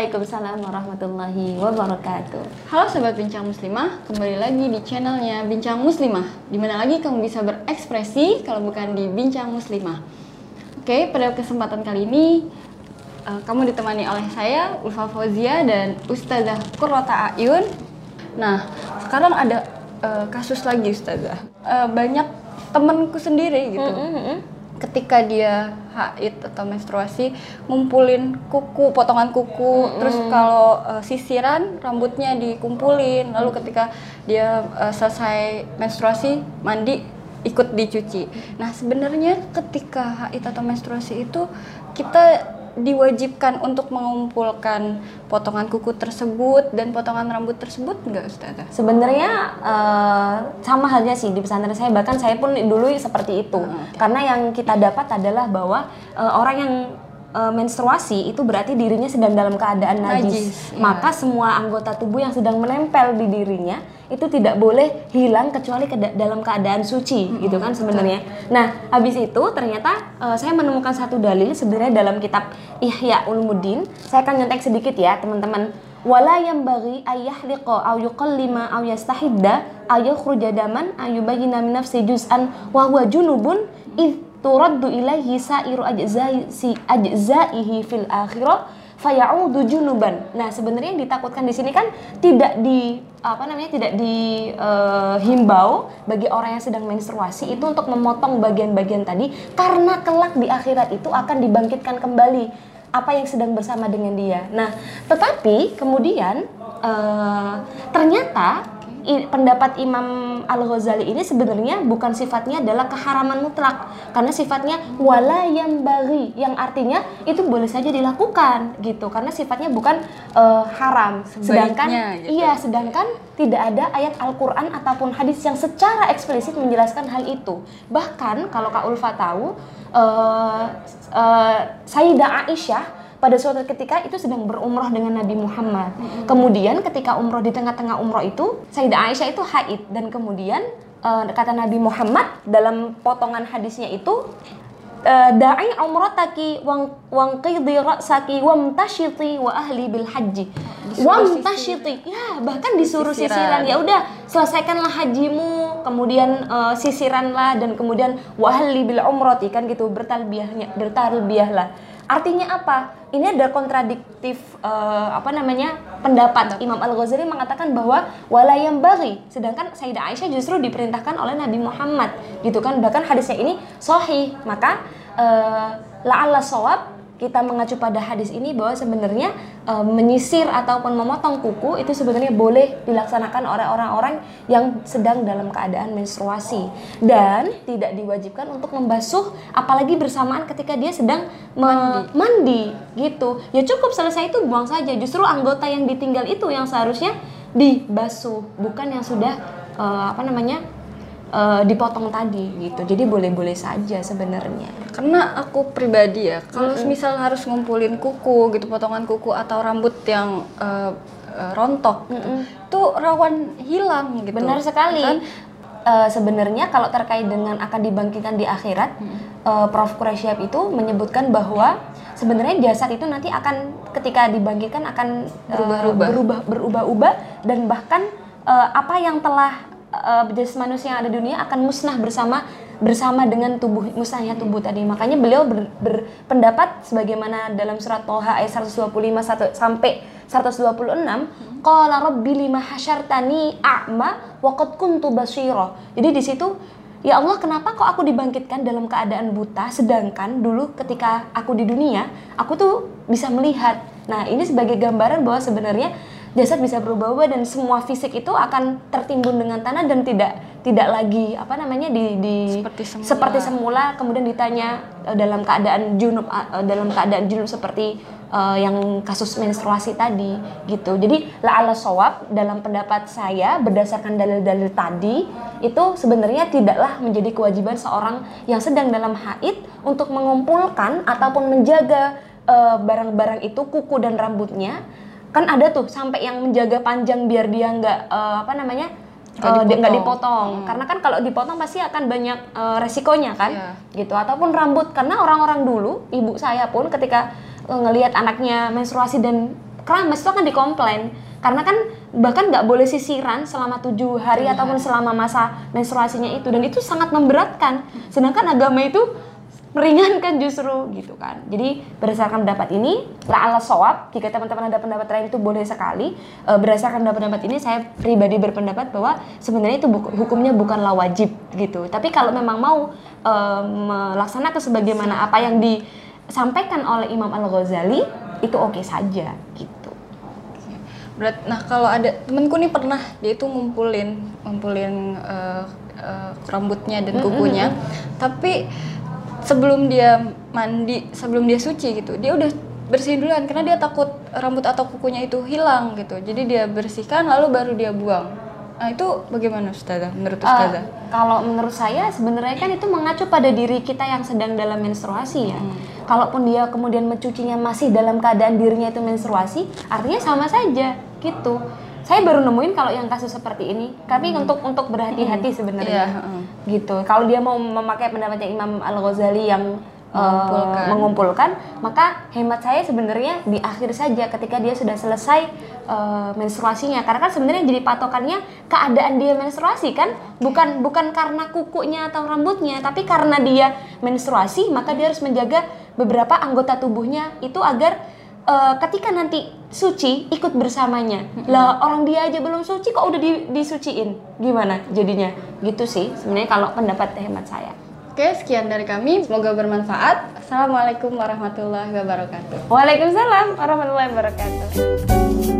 Waalaikumsalam warahmatullahi wabarakatuh. Halo Sobat Bincang Muslimah, kembali lagi di channelnya Bincang Muslimah. Di mana lagi kamu bisa berekspresi kalau bukan di Bincang Muslimah. Oke, pada kesempatan kali ini uh, Kamu ditemani oleh saya, Ulfa Fauzia dan Ustazah Kurrota Ayun. Nah, sekarang ada uh, kasus lagi Ustazah. Uh, Banyak temenku sendiri gitu. Mm -hmm ketika dia haid atau menstruasi ngumpulin kuku potongan kuku mm -hmm. terus kalau uh, sisiran rambutnya dikumpulin. Lalu ketika dia uh, selesai menstruasi mandi ikut dicuci. Nah sebenarnya ketika haid atau menstruasi itu kita diwajibkan untuk mengumpulkan potongan kuku tersebut dan potongan rambut tersebut enggak Ustazah? Sebenarnya uh, sama halnya sih di pesantren saya bahkan saya pun dulu seperti itu. Hmm, okay. Karena yang kita dapat adalah bahwa uh, orang yang uh, menstruasi itu berarti dirinya sedang dalam keadaan najis. najis iya. Maka semua anggota tubuh yang sedang menempel di dirinya itu tidak boleh hilang kecuali ke dalam keadaan suci, -hmm. gitu kan sebenarnya. Nah, habis itu ternyata uh, saya menemukan satu dalil sebenarnya dalam kitab Ihya Ulumuddin. Saya akan nyontek sedikit ya, teman-teman. Wala yang bagi ayah liqo au yuqallima au yastahidda ayu khurujadaman ayu bagi min nafsi juz'an wa huwa junubun id turaddu ilaihi sa'iru ajza'i ajza'ihi fil akhirah fayaudu junuban. Nah, sebenarnya yang ditakutkan di sini kan tidak di apa namanya tidak dihimbau eh, uh, bagi orang yang sedang menstruasi itu untuk memotong bagian-bagian tadi karena kelak di akhirat itu akan dibangkitkan kembali apa yang sedang bersama dengan dia. Nah, tetapi kemudian uh, ternyata i, pendapat Imam Al Ghazali ini sebenarnya bukan sifatnya adalah keharaman mutlak. Karena sifatnya wala yang bari yang artinya itu boleh saja dilakukan gitu. Karena sifatnya bukan uh, haram. Sebaiknya, sedangkan gitu. iya sedangkan tidak ada ayat Al-Qur'an ataupun hadis yang secara eksplisit menjelaskan hal itu. Bahkan kalau Kak Ulfa tahu uh, uh, Sayyidah Aisyah pada suatu ketika itu sedang berumroh dengan Nabi Muhammad. Hmm. Kemudian ketika umroh di tengah-tengah umroh itu, Sayyidah Aisyah itu haid dan kemudian uh, kata Nabi Muhammad dalam potongan hadisnya itu uh, da'i umrataki wang wang qidi ra'saki wamtashiti wa ahli bil haji. Wamtashiti. Ya, bahkan disuruh sisiran. Ya udah, selesaikanlah hajimu, kemudian uh, sisiranlah dan kemudian wa ahli bil umrati kan gitu bertalbiyahnya bertalbiyahlah Artinya apa? Ini ada kontradiktif uh, apa namanya pendapat Imam Al Ghazali mengatakan bahwa walayam bagi, sedangkan Sayyidah Aisyah justru diperintahkan oleh Nabi Muhammad, gitu kan? Bahkan hadisnya ini sahih. Maka uh, la'alla sawab kita mengacu pada hadis ini bahwa sebenarnya e, menyisir ataupun memotong kuku itu sebenarnya boleh dilaksanakan oleh orang-orang yang sedang dalam keadaan menstruasi dan tidak diwajibkan untuk membasuh apalagi bersamaan ketika dia sedang mandi. mandi gitu. Ya cukup selesai itu buang saja. Justru anggota yang ditinggal itu yang seharusnya dibasuh, bukan yang sudah e, apa namanya? Uh, dipotong tadi gitu. Jadi boleh-boleh saja sebenarnya. Karena aku pribadi ya, kalau mm -hmm. misal harus ngumpulin kuku gitu, potongan kuku atau rambut yang uh, uh, rontok, gitu, mm -hmm. itu rawan hilang gitu. Benar sekali. Kan? Uh, sebenarnya kalau terkait dengan akan dibangkitkan di akhirat, hmm. uh, Prof. Quraisyab itu menyebutkan bahwa sebenarnya jasad itu nanti akan ketika dibangkitkan akan berubah-ubah, berubah berubah-ubah dan bahkan uh, apa yang telah uh, manusia yang ada di dunia akan musnah bersama bersama dengan tubuh musnahnya tubuh tadi. Makanya beliau ber, berpendapat sebagaimana dalam surat Toha ayat 125 1, sampai 126, qala rabbi lima hasyartani a'ma wa qad kuntu. Jadi di situ Ya Allah, kenapa kok aku dibangkitkan dalam keadaan buta sedangkan dulu ketika aku di dunia, aku tuh bisa melihat. Nah, ini sebagai gambaran bahwa sebenarnya jasad bisa berubah-ubah dan semua fisik itu akan tertimbun dengan tanah dan tidak tidak lagi apa namanya di, di seperti semula, seperti semula kemudian ditanya uh, dalam keadaan junub uh, dalam keadaan junub seperti uh, yang kasus menstruasi tadi gitu. Jadi la ala sawab dalam pendapat saya berdasarkan dalil-dalil tadi itu sebenarnya tidaklah menjadi kewajiban seorang yang sedang dalam haid untuk mengumpulkan ataupun menjaga barang-barang uh, itu kuku dan rambutnya kan ada tuh sampai yang menjaga panjang biar dia nggak uh, apa namanya nggak uh, dipotong, dipotong. Hmm. karena kan kalau dipotong pasti akan banyak uh, resikonya kan yeah. gitu ataupun rambut karena orang-orang dulu ibu saya pun ketika uh, ngelihat anaknya menstruasi dan keramas itu akan dikomplain karena kan bahkan nggak boleh sisiran selama tujuh hari Tujuh ataupun selama masa menstruasinya itu dan itu sangat memberatkan sedangkan agama itu meringankan justru gitu kan. Jadi berdasarkan pendapat ini la ala sawab jika teman-teman ada pendapat lain itu boleh sekali. Eh, berdasarkan pendapat ini saya pribadi berpendapat bahwa sebenarnya itu buk- hukumnya bukanlah wajib gitu. Tapi kalau memang mau eh, melaksanakan sebagaimana apa yang disampaikan oleh Imam Al Ghazali itu oke saja gitu. Berat, nah kalau ada temenku nih pernah dia itu ngumpulin ngumpulin eh, eh, rambutnya dan kukunya, tapi sebelum dia mandi, sebelum dia suci gitu, dia udah bersihin duluan karena dia takut rambut atau kukunya itu hilang gitu. Jadi dia bersihkan lalu baru dia buang. Nah itu bagaimana Ustazah menurut Eh, Ustazah? kalau menurut saya sebenarnya kan itu mengacu pada diri kita yang sedang dalam menstruasi ya. Kalaupun dia kemudian mencucinya masih dalam keadaan dirinya itu menstruasi, artinya sama saja gitu. Saya baru nemuin kalau yang kasus seperti ini. Tapi untuk untuk berhati-hati sebenarnya. Iya, heeh. Gitu. Kalau dia mau memakai pendapatnya Imam Al Ghazali yang eh, Mengumpulkan. mengumpulkan, maka hemat saya sebenarnya di akhir saja ketika dia sudah selesai eh, menstruasinya. Karena kan sebenarnya jadi patokannya keadaan dia menstruasi kan, bukan bukan karena kukunya atau rambutnya, tapi karena dia menstruasi, maka dia harus menjaga beberapa anggota tubuhnya itu agar eh, ketika nanti suci ikut bersamanya. Lah orang dia aja belum suci kok udah di- disuciin. Gimana jadinya? Gitu sih sebenarnya kalau pendapat hemat saya. Oke, sekian dari kami. Semoga bermanfaat. Assalamualaikum warahmatullahi wabarakatuh. Waalaikumsalam warahmatullahi wabarakatuh.